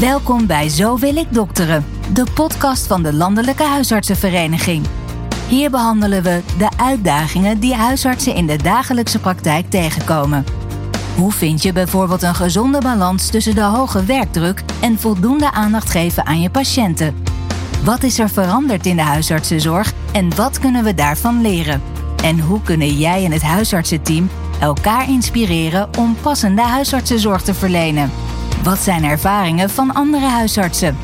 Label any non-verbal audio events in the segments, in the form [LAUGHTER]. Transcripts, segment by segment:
Welkom bij Zo wil ik dokteren, de podcast van de Landelijke Huisartsenvereniging. Hier behandelen we de uitdagingen die huisartsen in de dagelijkse praktijk tegenkomen. Hoe vind je bijvoorbeeld een gezonde balans tussen de hoge werkdruk en voldoende aandacht geven aan je patiënten? Wat is er veranderd in de huisartsenzorg en wat kunnen we daarvan leren? En hoe kunnen jij en het huisartsenteam elkaar inspireren om passende huisartsenzorg te verlenen? Wat zijn ervaringen van andere huisartsen?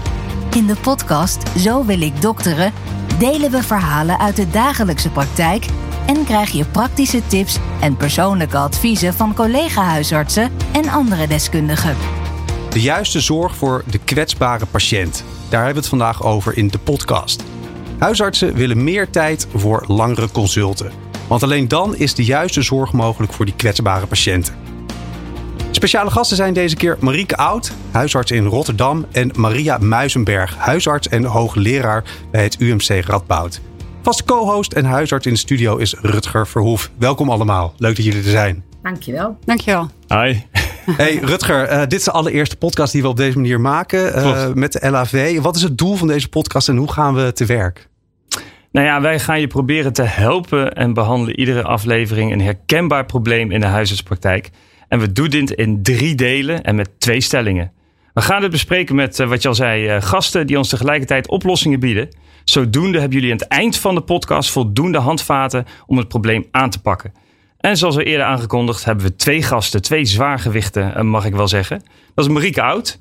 In de podcast Zo wil ik dokteren delen we verhalen uit de dagelijkse praktijk en krijg je praktische tips en persoonlijke adviezen van collega-huisartsen en andere deskundigen. De juiste zorg voor de kwetsbare patiënt. Daar hebben we het vandaag over in de podcast. Huisartsen willen meer tijd voor langere consulten. Want alleen dan is de juiste zorg mogelijk voor die kwetsbare patiënten. Speciale gasten zijn deze keer Marieke Oud, huisarts in Rotterdam, en Maria Muizenberg, huisarts en hoogleraar bij het UMC Radboud. Vaste co-host en huisarts in de studio is Rutger Verhoef. Welkom allemaal. Leuk dat jullie er zijn. Dankjewel. Dankjewel. Hi. Hey Rutger, uh, dit is de allereerste podcast die we op deze manier maken uh, met de LAV. Wat is het doel van deze podcast en hoe gaan we te werk? Nou ja, wij gaan je proberen te helpen en behandelen iedere aflevering een herkenbaar probleem in de huisartspraktijk. En we doen dit in drie delen en met twee stellingen. We gaan het bespreken met, uh, wat je al zei, gasten die ons tegelijkertijd oplossingen bieden. Zodoende hebben jullie aan het eind van de podcast voldoende handvaten om het probleem aan te pakken. En zoals we eerder aangekondigd hebben we twee gasten, twee zwaargewichten mag ik wel zeggen. Dat is Marieke Oud,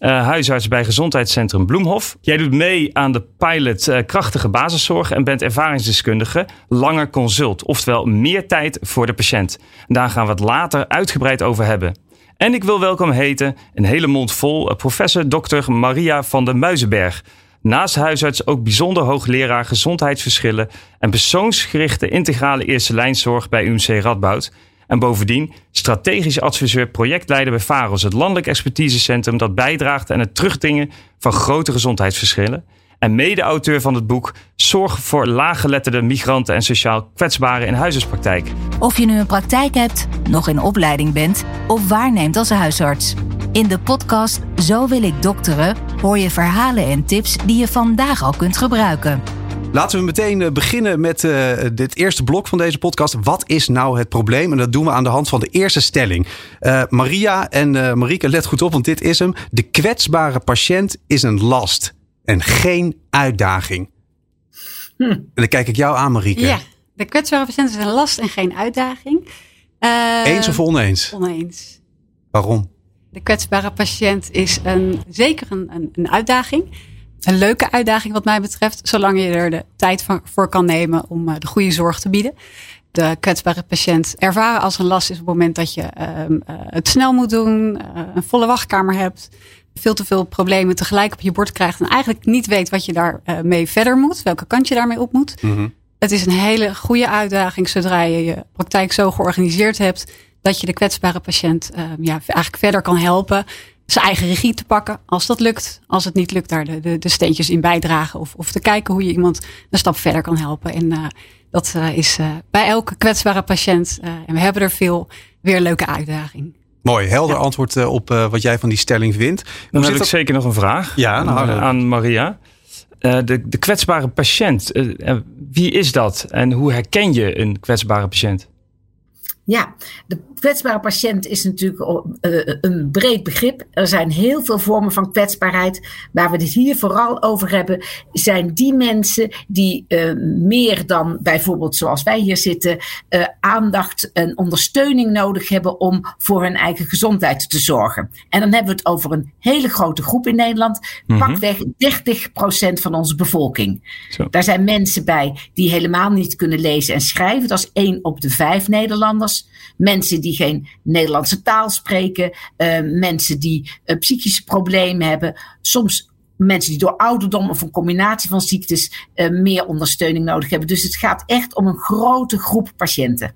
uh, huisarts bij Gezondheidscentrum Bloemhof. Jij doet mee aan de pilot uh, Krachtige Basiszorg en bent ervaringsdeskundige Langer Consult. Oftewel meer tijd voor de patiënt. daar gaan we het later uitgebreid over hebben. En ik wil welkom heten, een hele mond vol, professor Dr. Maria van der Muizenberg. Naast huisarts ook bijzonder hoogleraar gezondheidsverschillen en persoonsgerichte integrale eerste lijnzorg bij UMC Radboud. En bovendien strategisch adviseur projectleider bij VAROS, het landelijk expertisecentrum dat bijdraagt aan het terugdringen van grote gezondheidsverschillen. En mede-auteur van het boek Zorg voor laaggeletterde migranten en sociaal kwetsbaren in huisartspraktijk. Of je nu een praktijk hebt, nog in opleiding bent of waarneemt als huisarts. In de podcast Zo wil ik dokteren hoor je verhalen en tips die je vandaag al kunt gebruiken. Laten we meteen beginnen met uh, dit eerste blok van deze podcast. Wat is nou het probleem? En dat doen we aan de hand van de eerste stelling. Uh, Maria en uh, Marieke, let goed op, want dit is hem. De kwetsbare patiënt is een last en geen uitdaging. Hm. En dan kijk ik jou aan, Marieke. Ja, de kwetsbare patiënt is een last en geen uitdaging. Eens of oneens? Oneens. Waarom? De kwetsbare patiënt is een, zeker een, een, een, uitdaging. Een leuke uitdaging wat mij betreft, zolang je er de tijd voor kan nemen om de goede zorg te bieden. De kwetsbare patiënt ervaren als een last is op het moment dat je uh, uh, het snel moet doen, uh, een volle wachtkamer hebt, veel te veel problemen tegelijk op je bord krijgt en eigenlijk niet weet wat je daarmee mee verder moet, welke kant je daarmee op moet. Mm -hmm. Het is een hele goede uitdaging zodra je je praktijk zo georganiseerd hebt dat je de kwetsbare patiënt uh, ja, eigenlijk verder kan helpen zijn eigen regie te pakken. Als dat lukt. Als het niet lukt, daar de, de, de steentjes in bijdragen. Of, of te kijken hoe je iemand een stap verder kan helpen. En uh, dat uh, is bij elke kwetsbare patiënt, en we hebben er veel, weer een leuke uitdaging. Mooi, helder ja. antwoord op wat jij van die stelling vindt. Dan heb ik zeker nog een vraag ja, nou, aan Maria. de, de kwetsbare patiënt, wie is dat? En hoe herken je een kwetsbare patiënt? Ja, de kwetsbare patiënt is natuurlijk een breed begrip. Er zijn heel veel vormen van kwetsbaarheid. Waar we het hier vooral over hebben, zijn die mensen die uh, meer dan bijvoorbeeld zoals wij hier zitten, uh, aandacht en ondersteuning nodig hebben om voor hun eigen gezondheid te zorgen. En dan hebben we het over een hele grote groep in Nederland, mm -hmm. pakweg 30% van onze bevolking. Zo. Daar zijn mensen bij die helemaal niet kunnen lezen en schrijven. Dat is één op de vijf Nederlanders. Mensen die geen Nederlandse taal spreken, uh, mensen die uh, psychische problemen hebben, soms mensen die door ouderdom of een combinatie van ziektes uh, meer ondersteuning nodig hebben. Dus het gaat echt om een grote groep patiënten.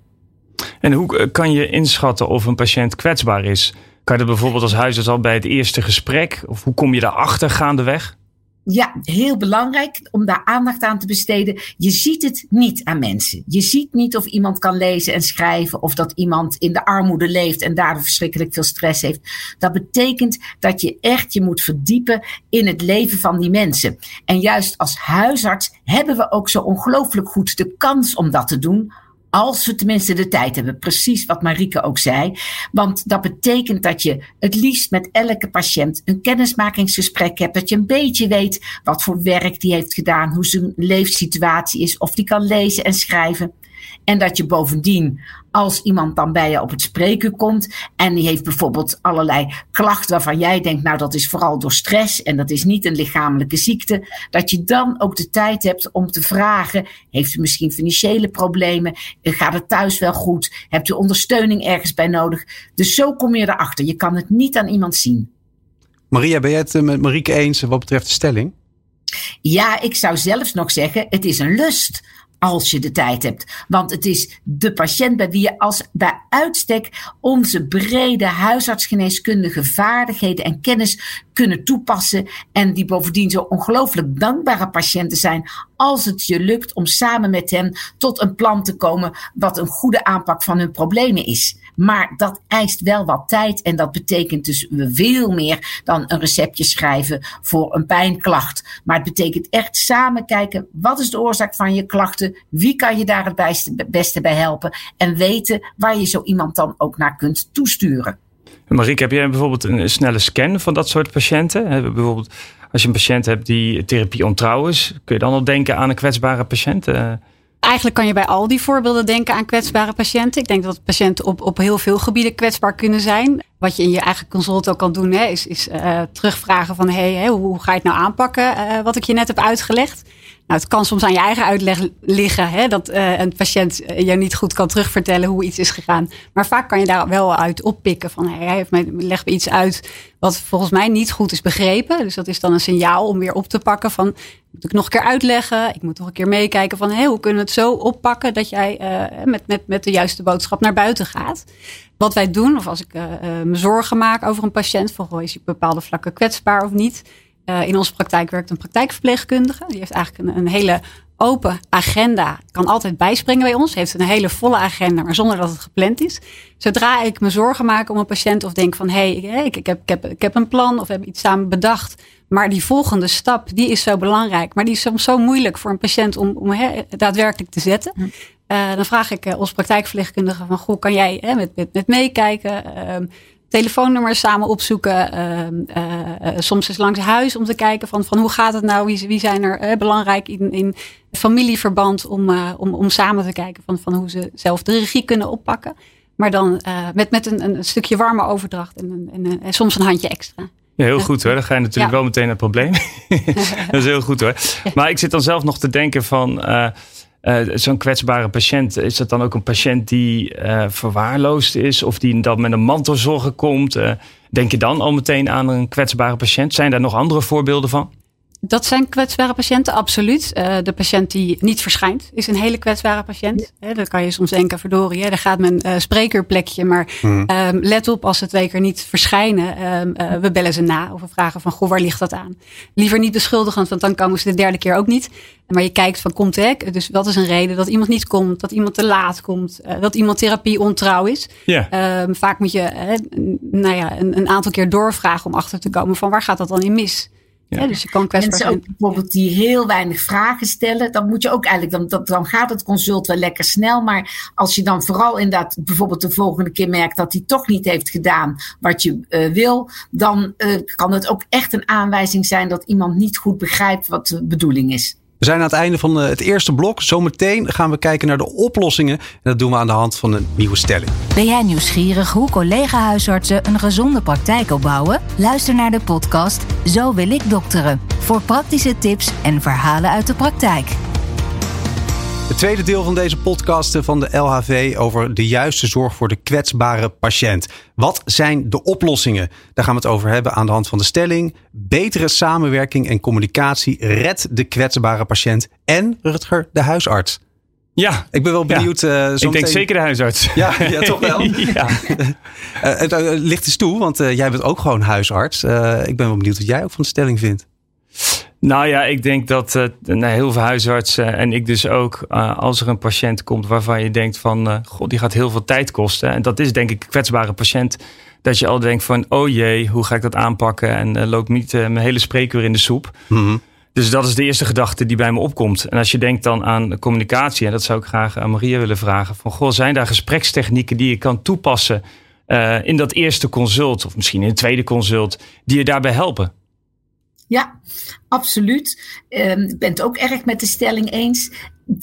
En hoe kan je inschatten of een patiënt kwetsbaar is? Kan je dat bijvoorbeeld als huisarts al bij het eerste gesprek? Of hoe kom je daarachter gaandeweg? Ja, heel belangrijk om daar aandacht aan te besteden. Je ziet het niet aan mensen. Je ziet niet of iemand kan lezen en schrijven of dat iemand in de armoede leeft en daardoor verschrikkelijk veel stress heeft. Dat betekent dat je echt je moet verdiepen in het leven van die mensen. En juist als huisarts hebben we ook zo ongelooflijk goed de kans om dat te doen als we tenminste de tijd hebben. Precies wat Marieke ook zei. Want dat betekent dat je het liefst met elke patiënt een kennismakingsgesprek hebt. Dat je een beetje weet wat voor werk die heeft gedaan. Hoe zijn leefsituatie is. Of die kan lezen en schrijven. En dat je bovendien, als iemand dan bij je op het spreken komt en die heeft bijvoorbeeld allerlei klachten waarvan jij denkt, nou dat is vooral door stress en dat is niet een lichamelijke ziekte, dat je dan ook de tijd hebt om te vragen, heeft u misschien financiële problemen, gaat het thuis wel goed, hebt u ondersteuning ergens bij nodig. Dus zo kom je erachter. Je kan het niet aan iemand zien. Maria, ben je het eh, met Marieke eens wat betreft de stelling? Ja, ik zou zelfs nog zeggen, het is een lust als je de tijd hebt. Want het is de patiënt bij wie je als bij uitstek onze brede huisartsgeneeskundige vaardigheden en kennis kunnen toepassen. En die bovendien zo ongelooflijk dankbare patiënten zijn als het je lukt om samen met hen tot een plan te komen wat een goede aanpak van hun problemen is. Maar dat eist wel wat tijd en dat betekent dus veel meer dan een receptje schrijven voor een pijnklacht. Maar het betekent echt samen kijken wat is de oorzaak van je klachten, wie kan je daar het beste bij helpen en weten waar je zo iemand dan ook naar kunt toesturen. Marieke, heb jij bijvoorbeeld een snelle scan van dat soort patiënten? Bijvoorbeeld als je een patiënt hebt die therapie ontrouw is, kun je dan al denken aan een kwetsbare patiënt? Eigenlijk kan je bij al die voorbeelden denken aan kwetsbare patiënten. Ik denk dat patiënten op, op heel veel gebieden kwetsbaar kunnen zijn. Wat je in je eigen consult ook kan doen, hè, is, is uh, terugvragen van hey, hoe, ga je het nou aanpakken, uh, wat ik je net heb uitgelegd. Nou, het kan soms aan je eigen uitleg liggen hè, dat uh, een patiënt je niet goed kan terugvertellen hoe iets is gegaan. Maar vaak kan je daar wel uit oppikken van hey, hij heeft mij, legt me iets uit wat volgens mij niet goed is begrepen. Dus dat is dan een signaal om weer op te pakken van moet ik nog een keer uitleggen. Ik moet nog een keer meekijken van hoe kunnen we het zo oppakken dat jij uh, met, met, met de juiste boodschap naar buiten gaat. Wat wij doen, of als ik me zorgen maak over een patiënt, van is hij bepaalde vlakken kwetsbaar of niet uh, in onze praktijk werkt een praktijkverpleegkundige. Die heeft eigenlijk een, een, hele open agenda. Kan altijd bijspringen bij ons. Heeft een hele volle agenda, maar zonder dat het gepland is. Zodra ik me zorgen maak om een patiënt of denk van hé, hey, ik, ik, heb, ik, heb, ik heb een plan of hebben iets samen bedacht. Maar die volgende stap, die is zo belangrijk. Maar die is soms zo moeilijk voor een patiënt om, om he, daadwerkelijk te zetten. Uh, dan vraag ik uh, ons praktijkverpleegkundige van, goh, kan jij hè, met, met, met meekijken? Uh, telefoonnummers samen opzoeken. Uh, soms eens langs huis om te kijken van, van hoe gaat het nou? Wie, wie zijn er belangrijk in, in familieverband om, om, om samen te kijken van, van hoe ze zelf de regie kunnen oppakken. Maar dan met, met een, een stukje warme overdracht en, en, en soms een handje extra. Ja, heel goed hoor. Dan ga je natuurlijk wel meteen naar het probleem. [LAUGHS] dat is heel goed hoor. [LAUGHS] Maar ik zit dan zelf nog te denken van... Uh, Zo'n kwetsbare patiënt, is dat dan ook een patiënt die uh, verwaarloosd is of die dan met een mantelzorger komt? Uh, denk je dan al meteen aan een kwetsbare patiënt? Zijn daar nog andere voorbeelden van? Dat zijn kwetsbare patiënten, absoluut. Uh, de patiënt die niet verschijnt is een hele kwetsbare patiënt. Ja. dan kan je soms denken, verdorie, hè, daar gaat mijn uh, sprekerplekje. Maar hmm. um, let op als ze twee keer niet verschijnen. Um, uh, we bellen ze na of we vragen van, goh, waar ligt dat aan? Liever niet beschuldigend, want dan komen ze de derde keer ook niet. Maar je kijkt van, komt het? Dus wat is een reden dat iemand niet komt? Dat iemand te laat komt? dat iemand therapie ontrouw is? Ja. Um, vaak moet je nou ja, een, een aantal keer doorvragen om achter te komen van, waar gaat dat dan in mis? Ja. dus je kan kwetsbaar Mensen ook bijvoorbeeld die heel weinig vragen stellen, dan moet je ook eigenlijk, dan, dan gaat het consult wel lekker snel. Maar als je dan vooral inderdaad bijvoorbeeld de volgende keer merkt dat hij toch niet heeft gedaan wat je uh, wil, dan uh, kan het ook echt een aanwijzing zijn dat iemand niet goed begrijpt wat de bedoeling is. We zijn aan het einde van eh, het eerste blok. Zometeen gaan we kijken naar de oplossingen. En dat doen we aan de hand van een nieuwe stelling. Ben jij nieuwsgierig hoe collega-huisartsen een gezonde praktijk opbouwen? Luister naar de podcast Zo wil ik dokteren. Voor praktische tips en verhalen uit de praktijk. Het tweede deel van deze podcast van de LHV over de juiste zorg voor de kwetsbare patiënt. Wat zijn de oplossingen? Daar gaan we het over hebben aan de hand van de stelling. Betere samenwerking en communicatie redt de kwetsbare patiënt en Rutger, de huisarts. Ja. Ik ben wel benieuwd. Ja. Uh, ik denk zeker de huisarts. Ja, ja toch wel. [LAUGHS] ja. uh, uh, licht eens toe, want jij bent ook gewoon huisarts. ik ben wel benieuwd wat jij ook van de stelling vindt. Nou ja, ik denk dat uh, heel veel huisartsen en ik dus ook, uh, als er een patiënt komt waarvan je denkt van, uh, god, die gaat heel veel tijd kosten. En dat is denk ik een kwetsbare patiënt. Dat je al denkt van, oh jee, hoe ga ik dat aanpakken? En loopt niet mijn hele spreekuur in de soep. Mm -hmm. Dus dat is de eerste gedachte die bij me opkomt. En als je denkt dan aan communicatie, en dat zou ik graag aan Maria willen vragen: van goh, zijn daar gesprekstechnieken die je kan toepassen in dat eerste consult, of misschien in het tweede consult, die je daarbij helpen? Ja, absoluut. Uh, ik ben het ook erg met de stelling eens.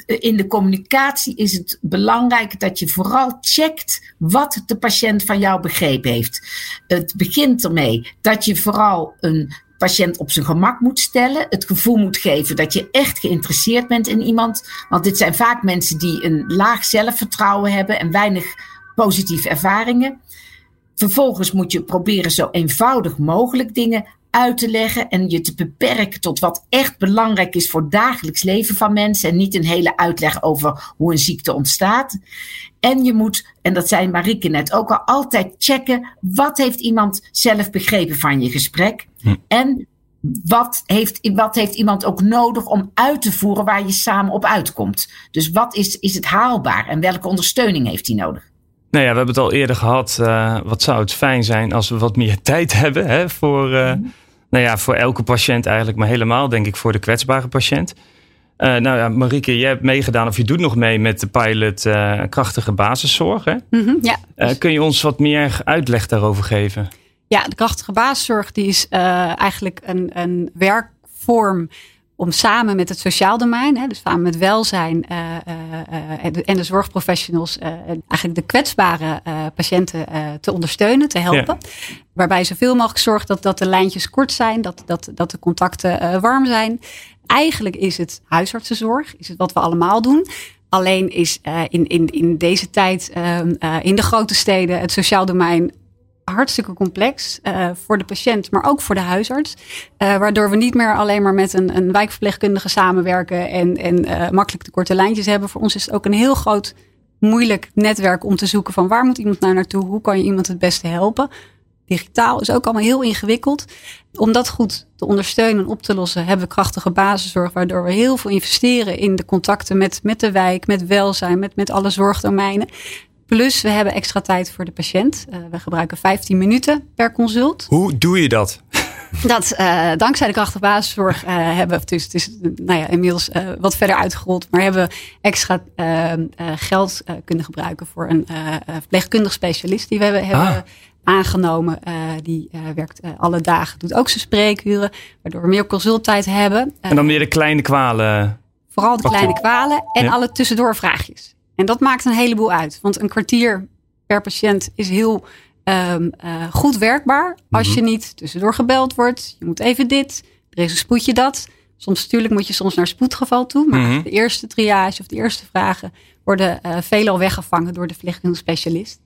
In de communicatie is het belangrijk dat je vooral checkt wat de patiënt van jou begrepen heeft. Het begint ermee dat je vooral een patiënt op zijn gemak moet stellen. Het gevoel moet geven dat je echt geïnteresseerd bent in iemand. Want dit zijn vaak mensen die een laag zelfvertrouwen hebben en weinig positieve ervaringen. Vervolgens moet je proberen zo eenvoudig mogelijk dingen uit te leggen en je te beperken tot wat echt belangrijk is voor het dagelijks leven van mensen en niet een hele uitleg over hoe een ziekte ontstaat. En je moet, en dat zei Marieke net ook al, altijd checken wat heeft iemand zelf begrepen van je gesprek hm. en wat heeft, wat heeft iemand ook nodig om uit te voeren waar je samen op uitkomt. Dus wat is, is het haalbaar en welke ondersteuning heeft hij nodig? Nou ja, we hebben het al eerder gehad. Uh, wat zou het fijn zijn als we wat meer [LAUGHS] tijd hebben hè, voor, uh, nou ja, voor elke patiënt eigenlijk, maar helemaal denk ik voor de kwetsbare patiënt. Uh, nou ja, Marieke, jij hebt meegedaan of je doet nog mee met de pilot krachtige basiszorg. Hè? Mm -hmm, ja. kun je ons wat meer uitleg daarover geven? Ja, de krachtige basiszorg die is eigenlijk een, een werkvorm om samen met het sociaal domein, hè, dus samen met welzijn uh, uh, en, de, en, de, zorgprofessionals, eigenlijk de kwetsbare patiënten te ondersteunen, te helpen. Ja. Waarbij zoveel mogelijk zorgt dat, dat de lijntjes kort zijn, dat, dat, dat de contacten warm zijn. Eigenlijk is het huisartsenzorg, is het wat we allemaal doen. Alleen is in, in, in deze tijd ehm, in de grote steden het sociaal domein hartstikke complex uh, voor de patiënt, maar ook voor de huisarts. Uh, waardoor we niet meer alleen maar met een, een wijkverpleegkundige samenwerken en, en uh, makkelijk de korte lijntjes hebben. Voor ons is het ook een heel groot, moeilijk netwerk om te zoeken van waar moet iemand nou naartoe, hoe kan je iemand het beste helpen. Digitaal is ook allemaal heel ingewikkeld. Om dat goed te ondersteunen en op te lossen, hebben we krachtige basiszorg, waardoor we heel veel investeren in de contacten met, met de wijk, met welzijn, met, met alle zorgdomeinen. Plus we hebben extra tijd voor de patiënt. Uh, we gebruiken 15 minuten per consult. Hoe doe je dat? Dat uh, dankzij de krachtige basiszorg uh, hebben we, dus het is nou ja, inmiddels wat verder uitgerold, maar hebben we extra geld kunnen gebruiken voor een verpleegkundig specialist die we hebben, ah. hebben aangenomen. die werkt alle dagen, doet ook zijn spreekuren, waardoor we meer consulttijd hebben. en dan meer de kleine kwalen. Vooral de kleine kwalen en ja. alle tussendoorvraagjes. En dat maakt een heleboel uit. Want een kwartier per patiënt is heel um, uh, goed werkbaar. Als mm -hmm. je niet tussendoor gebeld wordt. Je moet even dit. Er is een spoedje dat. Soms natuurlijk moet je soms naar spoedgeval toe. Maar mm -hmm. de eerste triage of de eerste vragen worden uh, veelal weggevangen door de verpleegkundige specialist.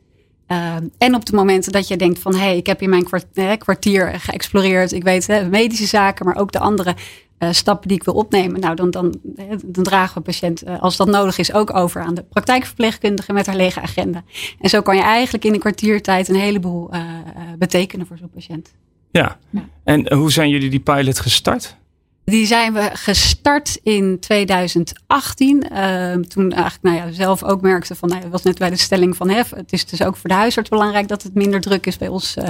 Uh, en op de momenten dat je denkt van hé, hey, ik heb in mijn kwartier, kwartier geëxploreerd. Ik weet hè, medische zaken, maar ook de andere uh, stappen die ik wil opnemen. Nou, dan, dan, dan dragen we patiënt, uh, als dat nodig is, ook over aan de praktijkverpleegkundige met haar lege agenda. En zo kan je eigenlijk in een kwartiertijd een heleboel betekenen voor zo'n patiënt. Ja. ja. en hoe zijn jullie die pilot gestart? Die zijn we gestart in 2018. Uh, toen eigenlijk nou ja, zelf ook merkte van, nou, was net bij de stelling van hef. Het is dus ook voor de huisarts belangrijk dat het minder druk is bij ons. Uh,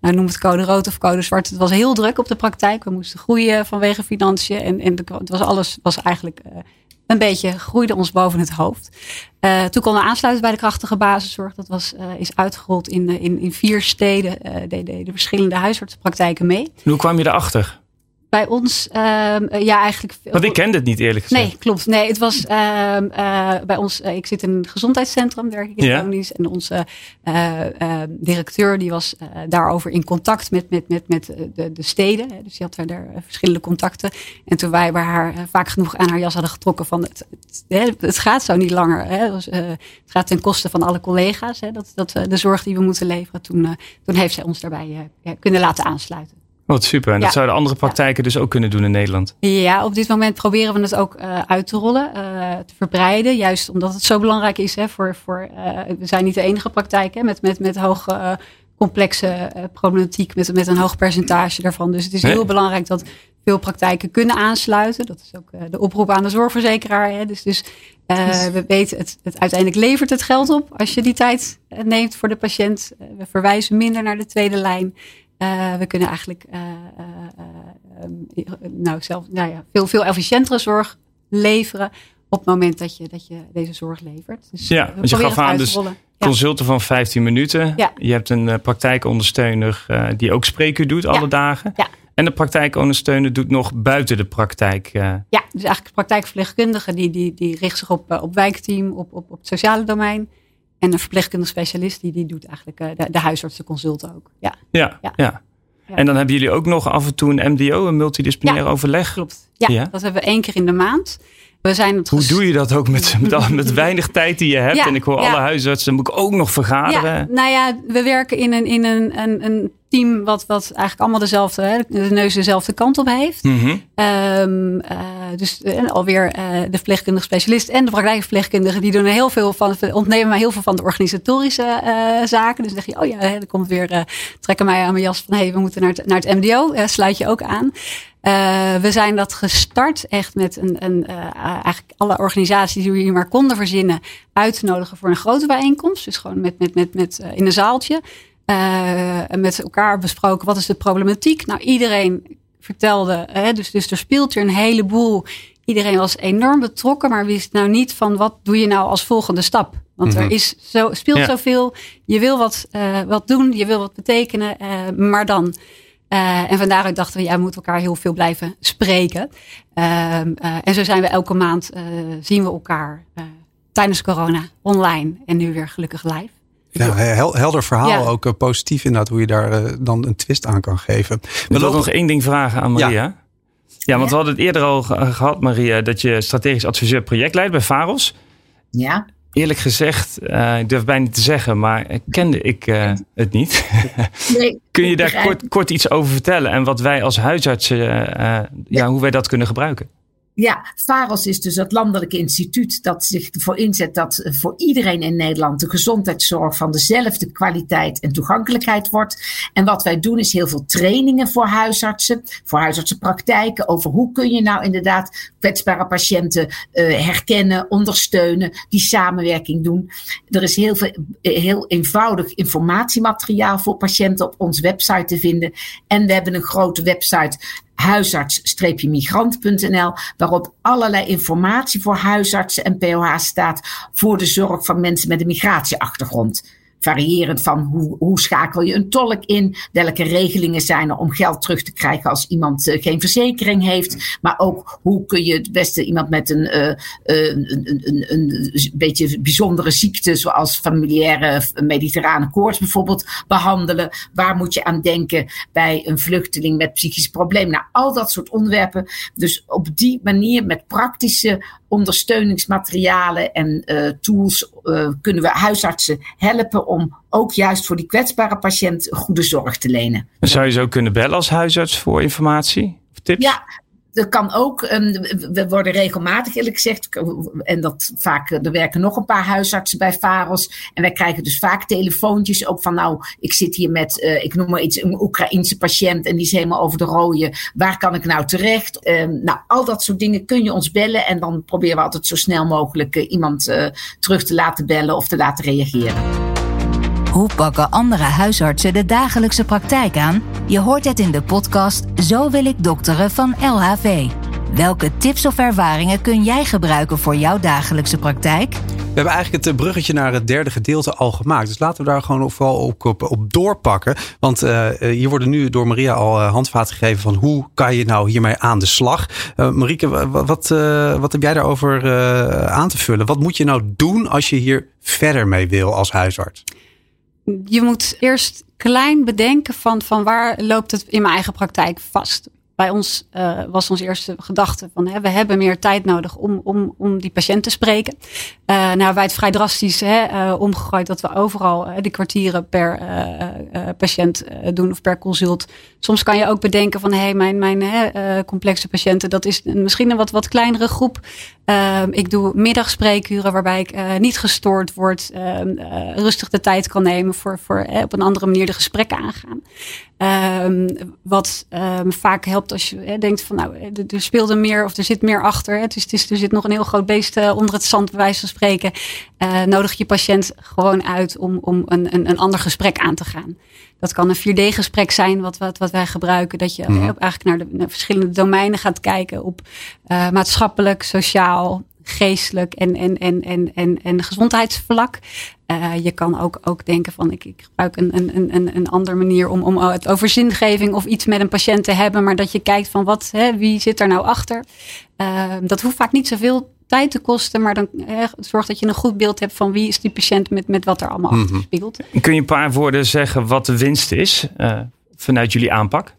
nou, noem het code rood of code zwart. Het was heel druk op de praktijk. We moesten groeien vanwege financiën. En, en het was alles was eigenlijk uh, een beetje groeide ons boven het hoofd. Uh, toen konden we aansluiten bij de krachtige basiszorg. Dat was, is uitgerold in, in, in vier steden. Uh, deden de verschillende huisartsenpraktijken mee. Hoe kwam je erachter? Bij ons, uh, ja, eigenlijk. Want ik kende het niet eerlijk gezegd. Nee, klopt. Nee, het was uh, uh, bij ons. ik zit in een gezondheidscentrum, werk ik in ja. En onze directeur die was daarover in contact met, met, met, met de, de steden. Dus die had daar verschillende contacten. En toen wij bij haar vaak genoeg aan haar jas hadden getrokken van het, het, het gaat zo niet langer. Hè. Dus, het gaat ten koste van alle collega's. Hè, dat, dat, de zorg die we moeten leveren. Toen, toen heeft zij ons daarbij kunnen laten aansluiten. Wat super. En dat zouden andere praktijken dus ook kunnen doen in Nederland? Ja, op dit moment proberen we het ook uh, uit te rollen, uh, te verbreiden. Juist omdat het zo belangrijk is. Hè, voor, voor, uh, we zijn niet de enige praktijk hè, met, met, met hoge complexe problematiek met, met een hoog percentage daarvan. Dus het is heel belangrijk dat veel praktijken kunnen aansluiten. Dat is ook de oproep aan de zorgverzekeraar. Hè. Dus, dus we weten, het, het, uiteindelijk levert het geld op als je die tijd neemt voor de patiënt. we verwijzen minder naar de tweede lijn. We kunnen eigenlijk nou, zelf, nou ja, veel, veel efficiëntere zorg leveren op het moment dat je, dat je deze zorg levert. Dus ja, dus je gaf aan dus consulten van 15 minuten. Ja. Je hebt een praktijkondersteuner die ook spreekuur doet alle dagen. Ja. En de praktijkondersteuner doet nog buiten de praktijk. Ja, dus eigenlijk praktijkverpleegkundige die, die, die richt zich op, op wijkteam, op, op, op het sociale domein. En een verpleegkundige specialist die, die doet eigenlijk de, de huisartsenconsulten ook. Ja. Ja, ja. En dan hebben jullie ook nog af en toe een MDO, een multidisciplinair overleg. Klopt. Ja, dat hebben we één keer in de maand. We zijn het Hoe doe je dat ook met, met, met [LAUGHS] weinig tijd die je hebt? en ik hoor alle huisartsen, moet ik ook nog vergaderen. Nou ja, we werken in een, in een, een, een team wat, wat eigenlijk allemaal dezelfde, hè, de neus dezelfde kant op heeft. Mhm. Ehm, eh, dus en alweer uh, de verpleegkundige specialist en de praktijkverpleegkundige, die doen heel veel van, ontnemen mij heel veel van de organisatorische uh, zaken. Dus dan zeg je, oh ja, dan komt weer, trekken mij aan mijn jas van, hé, hey, we moeten naar het, naar het MDO, sluit je ook aan. Uh, we zijn dat gestart echt met een, een uh, eigenlijk alle organisaties die we hier maar konden verzinnen uit te nodigen voor een grote bijeenkomst. Dus gewoon met, met, met, met uh, in een zaaltje. Met elkaar besproken wat is de problematiek. Nou, iedereen vertelde, hè, dus, dus er speelt er een heleboel. Iedereen was enorm betrokken, maar wist nou niet van wat doe je nou als volgende stap. Want er mhm. is zo, speelt zoveel. Je wil wat, wat doen, je wil wat betekenen, maar dan. Uh, en vandaar dachten we, ja, we moeten elkaar heel veel blijven spreken. Uh, uh, en zo zijn we elke maand, uh, zien we elkaar tijdens corona online en nu weer gelukkig live. Ja, helder verhaal. Ook positief inderdaad hoe je daar dan een twist aan kan geven. We wil nog één ding vragen aan Maria. Ja, ja want we hadden het eerder al gehad, Maria, dat je strategisch adviseur projectleidt bij Faros. Ja eerlijk gezegd, uh, ik durf bijna niet te zeggen, maar kende ik uh, het niet. [LAUGHS] Nee, Kun je daar kort, kort, iets over vertellen en wat wij als huisartsen, uh, ja, hoe wij dat kunnen gebruiken? Ja, VAROS is dus het landelijke instituut dat zich ervoor inzet dat voor iedereen in Nederland de gezondheidszorg van dezelfde kwaliteit en toegankelijkheid wordt. En wat wij doen is heel veel trainingen voor huisartsen, voor huisartsenpraktijken over hoe kun je nou inderdaad kwetsbare patiënten uh, herkennen, ondersteunen, die samenwerking doen. Er is heel veel heel eenvoudig informatiemateriaal voor patiënten op onze website te vinden. En we hebben een grote website huisarts-migrant.nl, waarop allerlei informatie voor huisartsen en POH staat voor de zorg van mensen met een migratieachtergrond variërend van hoe, hoe schakel je een tolk in, welke regelingen zijn er om geld terug te krijgen als iemand uh, geen verzekering heeft, maar ook hoe kun je het beste iemand met een, uh, een, een, een, beetje bijzondere ziekte, zoals familiaire mediterrane koorts bijvoorbeeld, behandelen. Waar moet je aan denken bij een vluchteling met psychische problemen? Nou, al dat soort onderwerpen. Dus op die manier met praktische ondersteuningsmaterialen en uh, tools uh, kunnen we huisartsen helpen om ook juist voor die kwetsbare patiënt goede zorg te lenen. Zou je zo kunnen bellen als huisarts voor informatie of tips? Ja, dat kan ook. Ehm, we worden regelmatig, eerlijk gezegd, en dat vaak, er werken nog een paar huisartsen bij Faros. En wij krijgen dus vaak telefoontjes ook van, nou, ik zit hier met, uh, ik noem maar iets, een Oekraïense patiënt en die is helemaal over de rode. Waar kan ik nou terecht? Um, nou, al dat soort dingen kun je ons bellen en dan proberen we altijd zo snel mogelijk uh, iemand terug te laten bellen of te laten reageren. Hoe pakken andere huisartsen de dagelijkse praktijk aan? Je hoort het in de podcast Zo wil ik dokteren van LHV. Welke tips of ervaringen kun jij gebruiken voor jouw dagelijkse praktijk? We hebben eigenlijk het bruggetje naar het derde gedeelte al gemaakt. Dus laten we daar gewoon vooral op, op, doorpakken. Want uh, hier worden nu door Maria al handvaten gegeven van hoe kan je nou hiermee aan de slag. Uh, Marieke, wat, wat heb jij daarover aan te vullen? Wat moet je nou doen als je hier verder mee wil als huisarts? Je moet eerst klein bedenken van, van waar loopt het in mijn eigen praktijk vast. bij ons uh, was onze eerste gedachte van hè, we hebben meer tijd nodig om, om, om die patiënt te spreken. Uh, nou, wij het vrij drastisch hè, uh, omgegooid dat we overal de kwartieren per patiënt doen of per consult. Soms kan je ook bedenken van hé, hey, mijn, mijn complexe patiënten, dat is misschien een wat, wat kleinere groep. Ehm, ik doe middagspreekuren waarbij ik niet gestoord word, ehm, rustig de tijd kan nemen voor, voor op een andere manier de gesprekken aangaan. Um, wat vaak helpt als je hè, denkt van nou, er er meer of er zit meer achter. Het is, het is, er zit nog een heel groot beest onder het zand, bij wijze van spreken. Nodig je patiënt gewoon uit om, om een, een, een ander gesprek aan te gaan. Dat kan een 4D-gesprek zijn, wat, wat, wat wij gebruiken. Dat je mm -hmm. eigenlijk naar de naar verschillende domeinen gaat kijken op uh, maatschappelijk, sociaal, geestelijk en, en, en, en, en, en gezondheidsvlak. Uh, je kan ook, ook denken van ik, ik gebruik een, een, een, een andere manier om, om het over zingeving of iets met een patiënt te hebben. Maar dat je kijkt van wat, hè, wie zit er nou achter. Uh, dat hoeft vaak niet zoveel tijd te kosten, maar dan eh, zorg dat je een goed beeld hebt van wie is die patiënt met, met wat er allemaal mm -hmm. achter speelt. Kun je een paar woorden zeggen wat de winst is uh, vanuit jullie aanpak?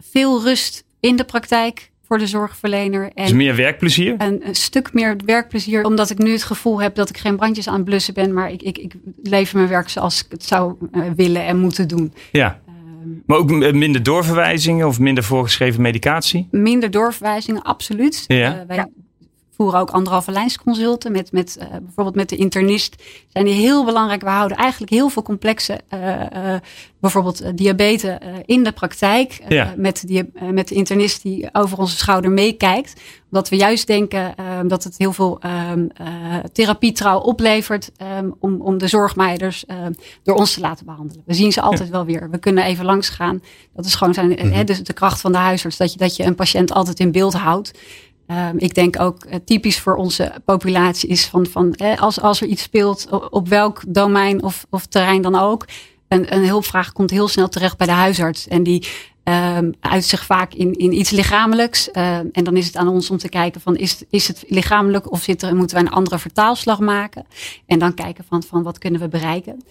Veel rust in de praktijk voor de zorgverlener. En dus meer werkplezier? Een, een, stuk meer werkplezier, omdat ik nu het gevoel heb dat ik geen brandjes aan het blussen ben, maar ik, ik, ik lever mijn werk zoals ik het zou uh, willen en moeten doen. Ja. Um, maar ook minder doorverwijzingen of minder voorgeschreven medicatie? Minder doorverwijzingen, absoluut. Ja. Uh, wij ja voeren ook anderhalve lijnsconsulten. Met, met uh, bijvoorbeeld met de internist zijn die heel belangrijk. We houden eigenlijk heel veel complexe, uh, uh, bijvoorbeeld diabetes in de praktijk. Ja. met, die, met de internist die over onze schouder meekijkt. Omdat we juist denken dat het heel veel um, therapietrouw oplevert um, om, om de zorgmeiders door ons te laten behandelen. We zien ze altijd ja. wel weer. We kunnen even langs gaan. Dat is gewoon zijn, mm -hmm. de, de kracht van de huisarts. Dat je, dat je een patiënt altijd in beeld houdt. Um, ik denk ook uh, typisch voor onze populatie is van, van eh, als, als er iets speelt, op, welk domein of, of terrein dan ook, een, een hulpvraag komt heel snel terecht bij de huisarts. En die um, uit zich vaak in, in iets lichamelijks. Uh, en dan is het aan ons om te kijken van is, is het lichamelijk of zit moeten wij een andere vertaalslag maken. En dan kijken van, van wat kunnen we bereiken.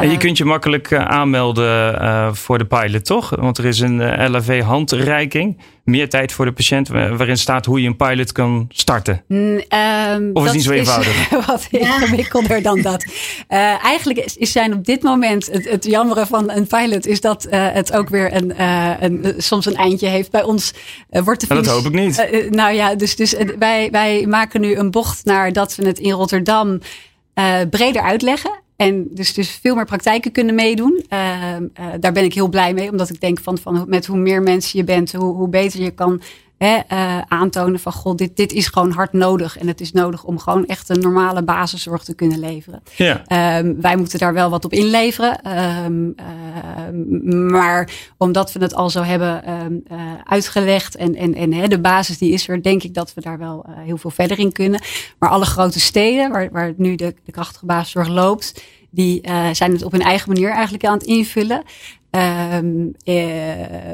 En je kunt je makkelijk uh, aanmelden uh, voor de pilot, toch? Want er is een LAV-handreiking. Meer tijd voor de patiënt, waarin staat hoe je een pilot kan starten. Mm, um, of is het niet zo eenvoudig? Is [LAUGHS] wat ingewikkelder dan dat. [LAUGHS] eigenlijk is, is zijn op dit moment het, het jammere van een pilot is dat het ook weer een, een, soms een eindje heeft. Bij ons wordt de fiets, Dat hoop ik niet. nou ja, dus, dus wij, wij maken nu een bocht naar dat we het in Rotterdam breder uitleggen. En dus, dus veel meer praktijken kunnen meedoen. Uh, uh, daar ben ik heel blij mee, omdat ik denk van, van met hoe meer mensen je bent, hoe, hoe beter je kan hè, uh, aantonen van god, dit, dit is gewoon hard nodig. En het is nodig om gewoon echt een normale basiszorg te kunnen leveren. Ja. Um, wij moeten daar wel wat op inleveren. Um, maar omdat we het al zo hebben um, uitgelegd en, en, en hè, de basis die is er, denk ik dat we daar wel heel veel verder in kunnen. Maar alle grote steden waar, waar nu de, de krachtige basiszorg loopt, die uh, zijn het op hun eigen manier eigenlijk aan het invullen. Um, uh,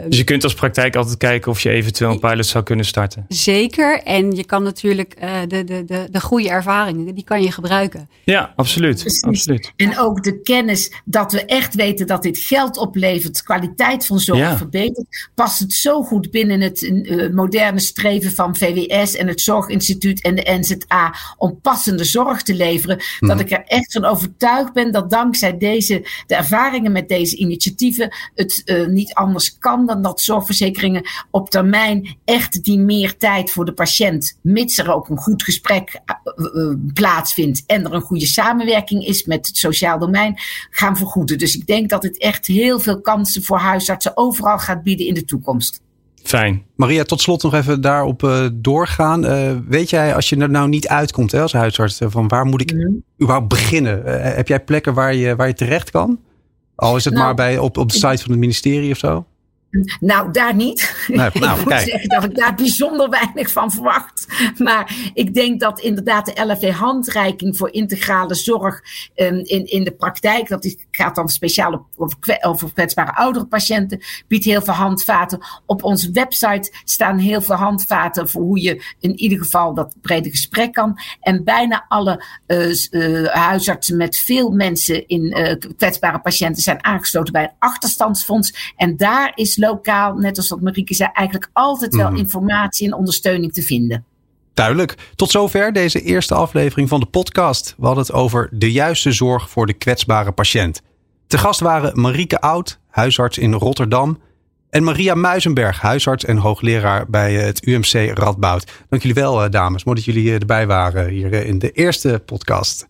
dus je kunt als praktijk altijd kijken of je eventueel een pilot zou kunnen starten. Zeker. En je kan natuurlijk uh, de, de, de, de goede ervaringen, die kan je gebruiken. Ja, absoluut. absoluut. En ook de kennis dat we echt weten dat dit geld oplevert, kwaliteit van zorg ja. verbetert, past het zo goed binnen het uh, moderne streven van VWS en het Zorginstituut en de NZA om passende zorg te leveren. Dat ik er echt van overtuigd ben dat dankzij deze, de ervaringen met deze initiatieven het uh, niet anders kan dan dat zorgverzekeringen op termijn echt die meer tijd voor de patiënt, mits er ook een goed gesprek uh, uh, plaatsvindt en er een goede samenwerking is met het sociaal domein, gaan vergoeden. Dus ik denk dat het echt heel veel kansen voor huisartsen overal gaat bieden in de toekomst. Fijn. Maria, tot slot nog even daarop uh, doorgaan. Uh, weet jij, als je er nou niet uitkomt hè, als huisarts, van waar moet ik mm. überhaupt beginnen? Uh, heb jij plekken waar je, waar je terecht kan? Al is het nou, maar bij, op, op de site van het ministerie of zo? Nou, daar niet. Nou, [LAUGHS] ik nou, moet kijk. zeggen dat ik daar bijzonder weinig van verwacht. Maar ik denk dat inderdaad de LFV-handreiking voor integrale zorg um, in, in de praktijk, dat is, gaat dan speciaal over, over kwetsbare oudere patiënten, biedt heel veel handvaten. Op onze website staan heel veel handvaten voor hoe je in ieder geval dat brede gesprek kan. En bijna alle uh, uh, huisartsen met veel mensen in uh, kwetsbare patiënten zijn aangesloten bij een achterstandsfonds. En daar is lokaal, net als wat Marieke zei, eigenlijk altijd wel Mhm. informatie en ondersteuning te vinden. Duidelijk. Tot zover deze eerste aflevering van de podcast. We hadden het over de juiste zorg voor de kwetsbare patiënt. Te gast waren Marieke Oud, huisarts in Rotterdam. En Maria Muizenberg, huisarts en hoogleraar bij het UMC Radboud. Dank jullie wel, eh, dames. Mooi dat jullie eh, erbij waren hier eh, in de eerste podcast.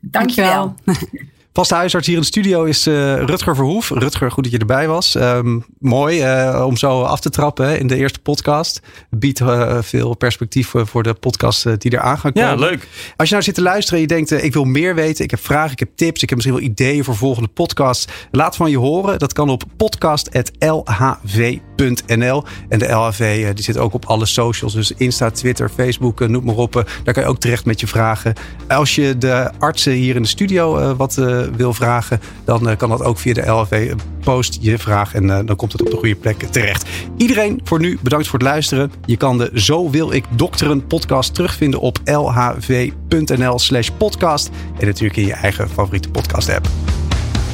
Dankjewel. [LAUGHS] Vaste huisarts hier in de studio is eh, Rutger Verhoef. Rutger, goed dat je erbij was. Ehm, mooi eh, om zo af te trappen hè, in de eerste podcast. Biedt eh, veel perspectief voor de podcast die eraan gaan komen. Ja, leuk. Als je nou zit te luisteren en je denkt, ik wil meer weten. Ik heb vragen, ik heb tips, ik heb misschien wel ideeën voor volgende podcasts. Laat van je horen. Dat kan op podcast.lhv.nl. En de LHV die zit ook op alle socials. Dus Insta, Twitter, Facebook, noem maar op. Daar kan je ook terecht met je vragen. Als je de artsen hier in de studio wat wil vragen, dan eh, kan dat ook via de LHV. Post je vraag en eh, dan komt het op de goede plek terecht. Iedereen voor nu bedankt voor het luisteren. Je kan de Zo wil ik dokteren podcast terugvinden op lhv.nl slash podcast. En natuurlijk in je eigen favoriete podcast app.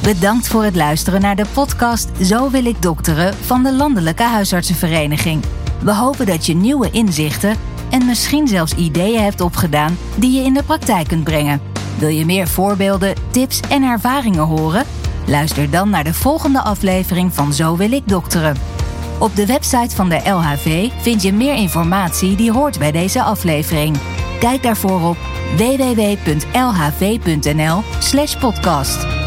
Bedankt voor het luisteren naar de podcast Zo wil ik dokteren van de Landelijke Huisartsenvereniging. We hopen dat je nieuwe inzichten en misschien zelfs ideeën hebt opgedaan die je in de praktijk kunt brengen. Wil je meer voorbeelden, tips en ervaringen horen? Luister dan naar de volgende aflevering van Zo wil ik dokteren. Op de website van de LHV vind je meer informatie die hoort bij deze aflevering. Kijk daarvoor op www.lhv.nl/podcast.